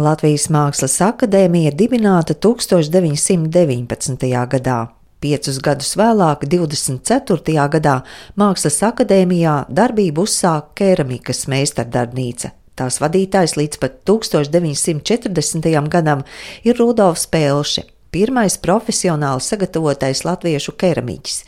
Latvijas Mākslas akadēmija dibināta 1919. gadā. Piecus gadus vēlāk, 24. gadā, Mākslas akadēmijā darbību uzsāka keramikas meistardarbnīca. Tās vadītājs līdz pat 1940. gadam ir Rudolfs Pelše, pirmais profesionāli sagatavotais latviešu keramiķis.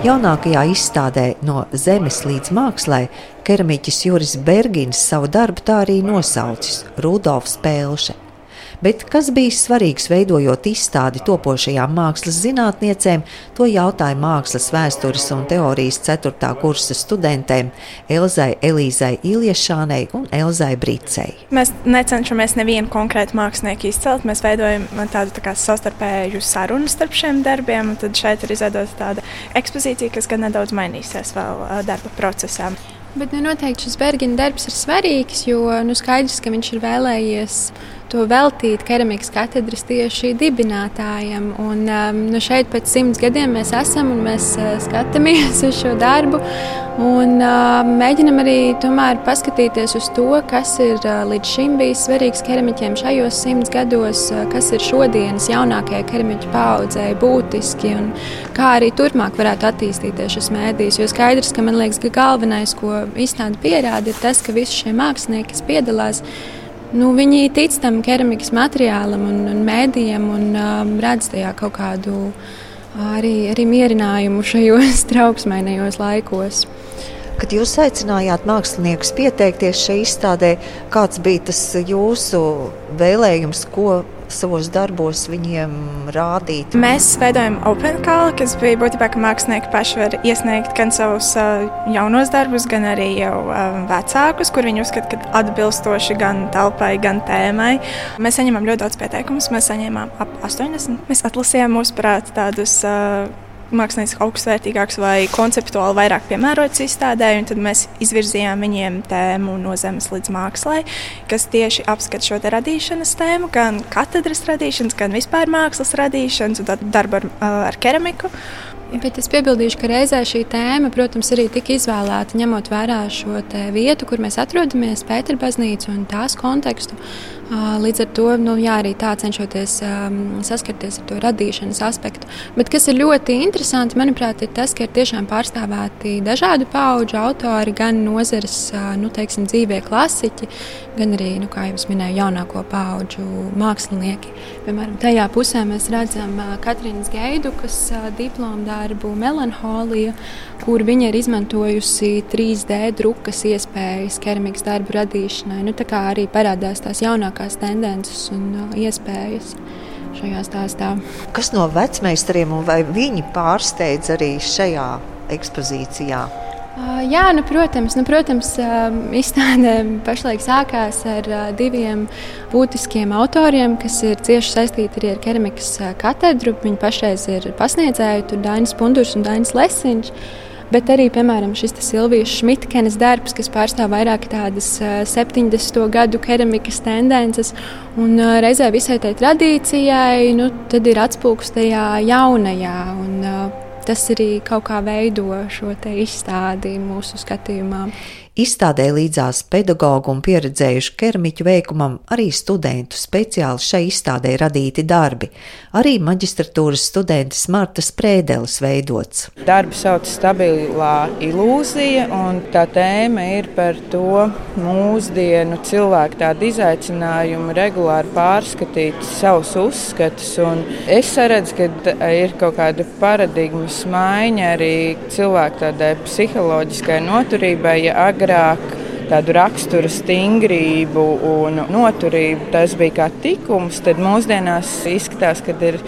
Jaunākajā izstādē No zemes līdz mākslai keramiķis Juris Bergins savu darbu tā arī nosaucis Rudolfs Pēlše. Bet kas bija svarīgs veidojot izstādi topošajām mākslas zinātniecēm, to jautāja mākslas vēstures un teorijas 4. kursa studentēm Elzai Elīzai Iliešānei un Elzai Bricei. Mēs necenšamies nevienu konkrētu mākslinieku izcelt, mēs veidojam tādu tā kā savstarpēju sarunu starp šiem darbiem, un tad šeit ir izveidota tāda ekspozīcija, kas gan nedaudz mainīsies vēl darba procesā. Bet nu, noteikti šis Bergina darbs ir svarīgs, jo nu, skaidrs, ka viņš ir vēlējies to veltīt keramikas katedras tieši dibinātājiem. Un, um, nu, šeit pēc simts gadiem mēs esam un mēs uh, skatāmies uz šo darbu. Un, uh, mēģinam arī tomēr paskatīties uz to, kas ir uh, līdz šim bijis svarīgs keramiķiem šajos simts gados, kas ir šodienas jaunākajai keramiķu paudzei būtiski un kā arī turpmāk varētu attīstīties šis mēdījis. Jo skaidrs, ka man liekas, ka galvenais, ko izstāde pierāda, ir tas, ka visi šie mākslinieki, kas piedalās, nu, viņi tic tam keramikas materiālam un, un mēdījiem un um, redz tajā kaut kādu arī, arī mierinājumu šajos trauksmainajos laikos. Kad jūs aicinājāt māksliniekus pieteikties šai izstādē, kāds bija tas jūsu vēlējums, ko savos darbos viņiem rādīt? Mēs veidojam open call, kas bija būtībā, ka mākslinieki paši var iesniegt gan savus jaunos darbus, gan arī jau vecākus, kur viņi uzskata, ka atbilstoši gan telpai, gan tēmai. Mēs saņemam ļoti daudz pieteikumus, mēs saņēmām ap 80. Mēs atlasījām, mūsuprāt, tādus. Uh, mākslinieks augstvērtīgāks vai konceptuāli vairāk piemērots izstādē. Tad mēs izvirzījām viņiem tēmu no zemes līdz mākslai, kas tieši apskata šo radīšanas tēmu, gan katedras radīšanas, gan vispār mākslas radīšanas un darbu ar, ar keramiku. Bet es piebildīšu, ka reizē šī tēma, protams, arī tika izvēlēta ņemot vērā šo vietu, kur mēs atrodamies, Pēterbaznīcu un tās kontekstu. Līdz ar to nu, jā, arī tā cenšoties um, saskarties ar to radīšanas aspektu. Bet kas ir ļoti interesanti, manuprāt, ir tas, ka ir tiešām pārstāvēti dažādu pauģu autori, gan nozares nu, teiksim, dzīvē klasiķi, gan arī, nu, kā jau minēju, jaunāko pauģu mākslinieki. Piemēram, tajā pusē mēs redzam Katrīnas Geidu, kas diplomu darbu Melanholija, kur viņa ir izmantojusi 3D drukas iespējas keramikas darbu radīšanai. Nu, tā kā arī parādās tās jaunākās jaunākās tendences un uh, iespējas šajā stāstā. Kas no vecmeistariem un vai viņi pārsteidz arī šajā ekspozīcijā? Uh, jā, nu, protams, nu, protams uh, izstāde pašlaik sākās ar diviem būtiskiem autoriem, kas ir cieši saistīti arī ar keramikas katedru. Viņi pašreiz ir pasniedzēji, tur Dainis Pundurs un Dainis Lesiņš bet arī, piemēram, šis Silvijas Šmitkenes darbs, kas pārstāv vairāk tādas 70. gadu keramikas tendences, un reizē visai tai tradīcijai, nu, tad ir atspūgs tajā jaunajā. Un, Tas arī kaut kā veido šo izstādi mūsu skatījumā. Izstādē līdzās pedagoģu un pieredzējušu keramiķu veikumam arī studentu speciāli šai izstādē radīti darbi. Arī maģistratūras studentes Marta Sprēdeles veidots. Darbu sauc stabilā ilūzija, un tā tēma ir par to mūsdienu cilvēku tādu izaicinājumu regulāri pārskatīt savus uzskatus. Un es saredzu, ka ir kaut kāda paradigmas maiņa arī cilvēku tādai psiholoģiskai noturībai. Ja agrāk tādu raksturu stingrību un noturību, tas bija kā tikums, tad mūsdienās izskatās, ka ir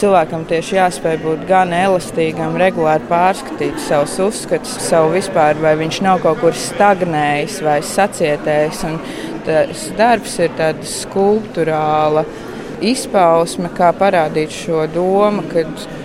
cilvēkam tieši jāspēj būt gan elastīgam, regulāri pārskatīt savus uzskatus, savu vispār, vai viņš nav kaut kur stagnējis vai sacietējis. Un tas darbs ir tāds skulptūrāls izpausme, kā parādīt šo domu, ka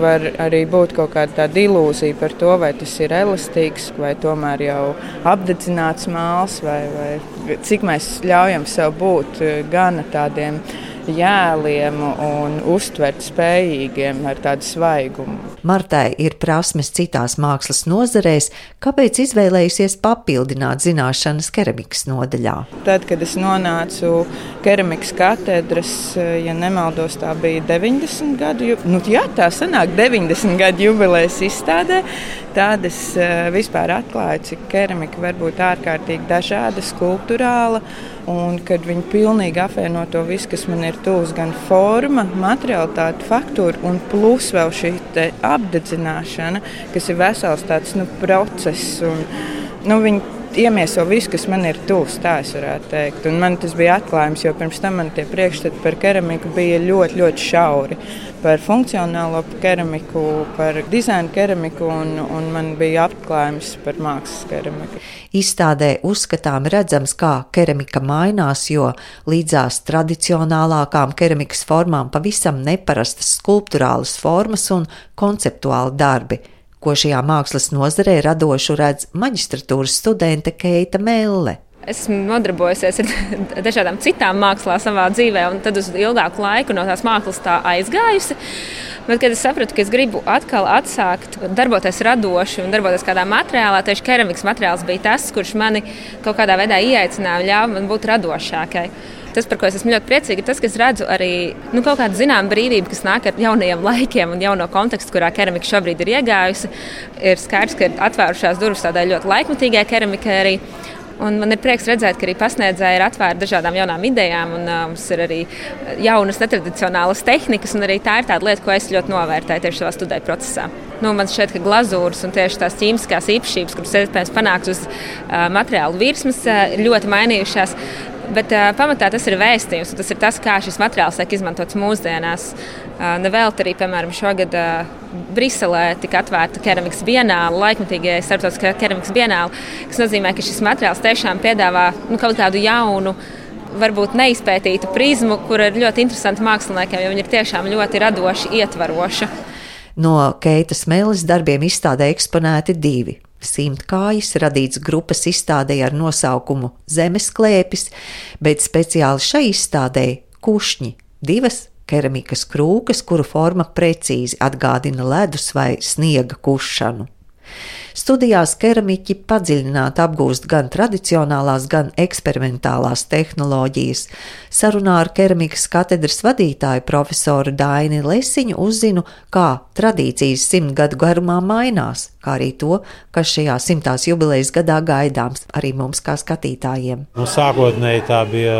var arī būt kaut kāda tāda ilūzija par to, vai tas ir elastīgs, vai tomēr jau apdedzināts māls, vai, vai cik mēs ļaujam sev būt gan tādiem jēliem un uztvert spējīgiem ar tādu svaigumu. Martai ir prasmes citās mākslas nozarēs, kāpēc izvēlējusies papildināt zināšanas keramikas nodaļā. Tad, kad es nonācu keramikas katedras, ja nemaldos, tā bija 90 gadu, nu, jā, tā sanāk 90 gadu jubilejas izstādē. Tad es eh, vispār atklāju, cik keramika var būt ārkārtīgi dažāda, skulptūrāla. Un kad viņi pilnīgi apvieno to visu, kas man ir tuvs, gan forma, materiālitāte, faktūra, un plus vēl šī apdedzināšana, kas ir vesels tāds nu, process. Un, nu, viņi iemieso visu, kas man ir tuvs, tā es varētu teikt. Un man tas bija atklājums, jo pirms tam man tie priekšstati par keramiku bija ļoti, ļoti šauri. Par funkcionālo keramiku, par dizaina keramiku, un, un man bija atklājums par mākslas keramiku. Izstādē uzskatām redzams, kā keramika mainās, jo līdzās tradicionālākām keramikas formām pavisam neparastas skulptūrālas formas un konceptuāli darbi ko šajā mākslas nozarē radošu redz maģistratūras studente Keita Melle. Esmu nodarbojusies ar dažādām citām mākslām savā dzīvē, un tad uz ilgāku laiku no tās mākslas tā aizgājusi. Bet, kad es sapratu, ka es gribu atkal atsākt darboties radoši un darboties kādā materiālā, tieši keramikas materiāls bija tas, kurš mani kaut kādā veidā ieaicināja un ļāva man būt radošākai. Tas, par ko es esmu ļoti priecīga, ir tas, ka es redzu arī nu, kaut kādu zināmu brīvību, kas nāk ar jaunajiem laikiem un jauno kontekstu, kurā keramika šobrīd ir iegājusi. Ir skaidrs, ka ir atvērušās durvis tādai ļoti laikmatīgai keramikai arī. Un man ir prieks redzēt, ka arī pasniedzēji ir atvērti dažādām jaunām idejām, un uh, mums ir arī jaunas, netradicionālas tehnikas. Arī tā ir tāda lieta, ko es ļoti novērtēju tieši savā studiju procesā. Nu, man šķiet, ka glazūras un tieši tās ķīmiskās īpašības, kuras iespējams panākt uz uh, materiālu virsmas, uh, ir ļoti mainījušās. Bet uh, pamatā tas ir vēstījums, un tas ir tas, kā šis materiāls tiek izmantots mūsdienās. Uh, Nevelti arī, piemēram, šogad uh, Briselē tika atvērta keramikas vienāla, laikmatīgajai starptautiskajai keramikas vienāla, kas nozīmē, ka šis materiāls tiešām piedāvā nu, kaut kādu jaunu varbūt neizpētītu prizmu, kur ir ļoti interesanti māksliniekiem, jo viņi ir tiešām ļoti radoši, ietvaroši. No Keitas Mēlis darbiem izstādē eksponēti divi Simtkājas radīts grupas izstādē ar nosaukumu Zemes klēpis, bet speciāli šai izstādē kušņi, divas keramikas krūkas, kuru forma precīzi atgādina ledus vai sniega kušanu. Studijās keramiķi padziļināti apgūst gan tradicionālās, gan eksperimentālās tehnoloģijas. Sarunā ar keramikas katedras vadītāju profesoru Daini Lesiņu uzzinu, kā tradīcijas simt gadu garumā mainās, kā arī to, kas šajā simtās jubilejas gadā gaidāms arī mums kā skatītājiem. Nu, sākotnēji tā bija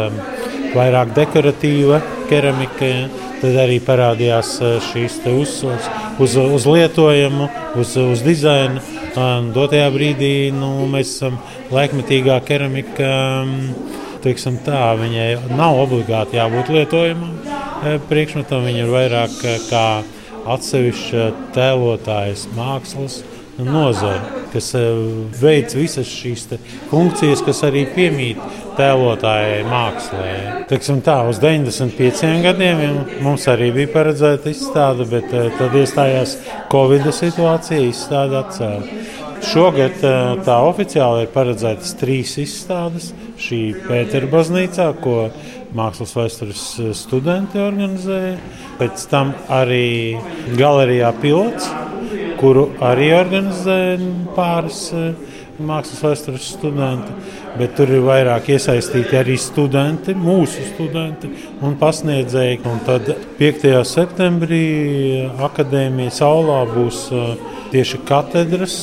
vairāk dekoratīva keramika. Ja? Tad arī parādījās eh, šīs uzsvars uz, uz lietojumu, uz, uz dizainu. Dotajā brīdī nu, mēs esam laikmetīgā keramika. Mm, teiksim, tā, viņai nav obligāti jābūt lietojamam eh, priekšmetam. Viņa ir vairāk eh, kā atsevišķa tēlotājas mākslas nozare, kas veic visas šīs funkcijas, kas arī piemīt tēlotājai mākslē. Teiksim tā, uz 95 gadiem mums arī bija paredzēta izstāde, bet eh, tad iestājās Covid situācija, izstāde atcēla. Šogad eh, tā oficiāli ir paredzētas trīs izstādes. Šī Pēterbaznīcā, ko mākslas vēstures eh, studenti organizēja, pēc tam arī galerijā pilots, kuru arī organizēja pāris mākslas vēstures studenti, bet tur ir vairāk iesaistīti arī studenti, mūsu studenti un pasniedzēji. Un tad 5. septembrī akadēmijas aulā būs tieši katedras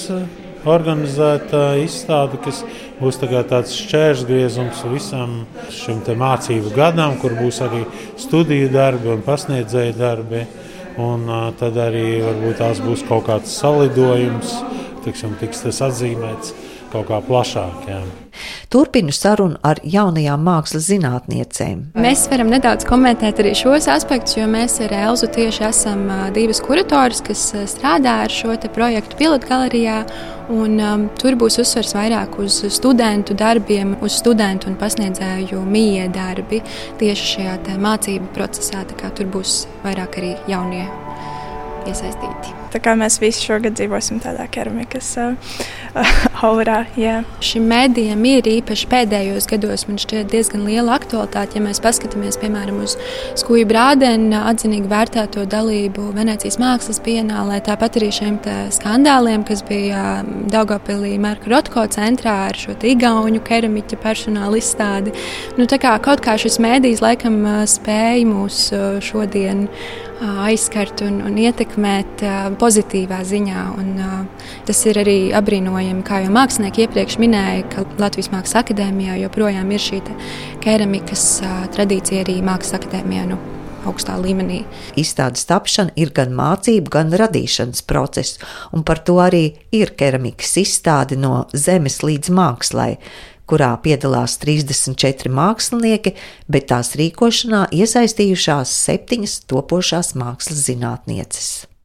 organizēta izstāde, kas būs tā tāds šķērsgriezums visam šim mācību gadam, kur būs arī studiju darbi un pasniedzēju darbi. Un tad arī varbūt tās būs kaut kāds salidojums, tiksim, tiks tas atzīmēts kaut kā plašāk. Jā. Turpinu sarunu ar jaunajām mākslas zinātniecēm. Mēs varam nedaudz komentēt arī šos aspektus, jo mēs ar Elzu tieši esam divas kuratoras, kas strādā ar šo projektu pilotgalerijā. Un, um, tur būs uzsvers vairāk uz studentu darbiem, uz studentu un pasniedzēju mīja darbi tieši šajā mācību procesā. Tur būs vairāk arī jaunie iesaistīti. Tā kā mēs visi šogad dzīvosim tādā keramikas aurā. Jā. Šim mēdījam ir īpaši pēdējos gados diezgan liela aktualitāte. Ja mēs paskatāmies piemēram uz Skuju Brādena atzinīgi vērtēto dalību Venecijas mākslas pienālē, tāpat arī šiem skandāliem, kas bija Daugopilī Marka Rotko centrā ar šo igauņu keramiķa personāla izstādi. Nu, kā, kaut kā šis mēdījis laikam spēja mūs šodien aizskart un, un ietekmēt pozitīvā ziņā. Un, tas ir arī apbrīnojami, kā jau mākslinieki iepriekš minēja, ka Latvijas Mākslas akadēmijā joprojām ir šī keramikas tradīcija arī Mākslas akadēmijā. Nu, augstā līmenī. Izstādes tapšana ir gan mācību, gan radīšanas process, un par to arī ir keramikas izstāde no zemes līdz mākslai kurā piedalās 34 mākslinieki, bet tās rīkošanā iesaistījušās septiņas topošās mākslas zinātnieces.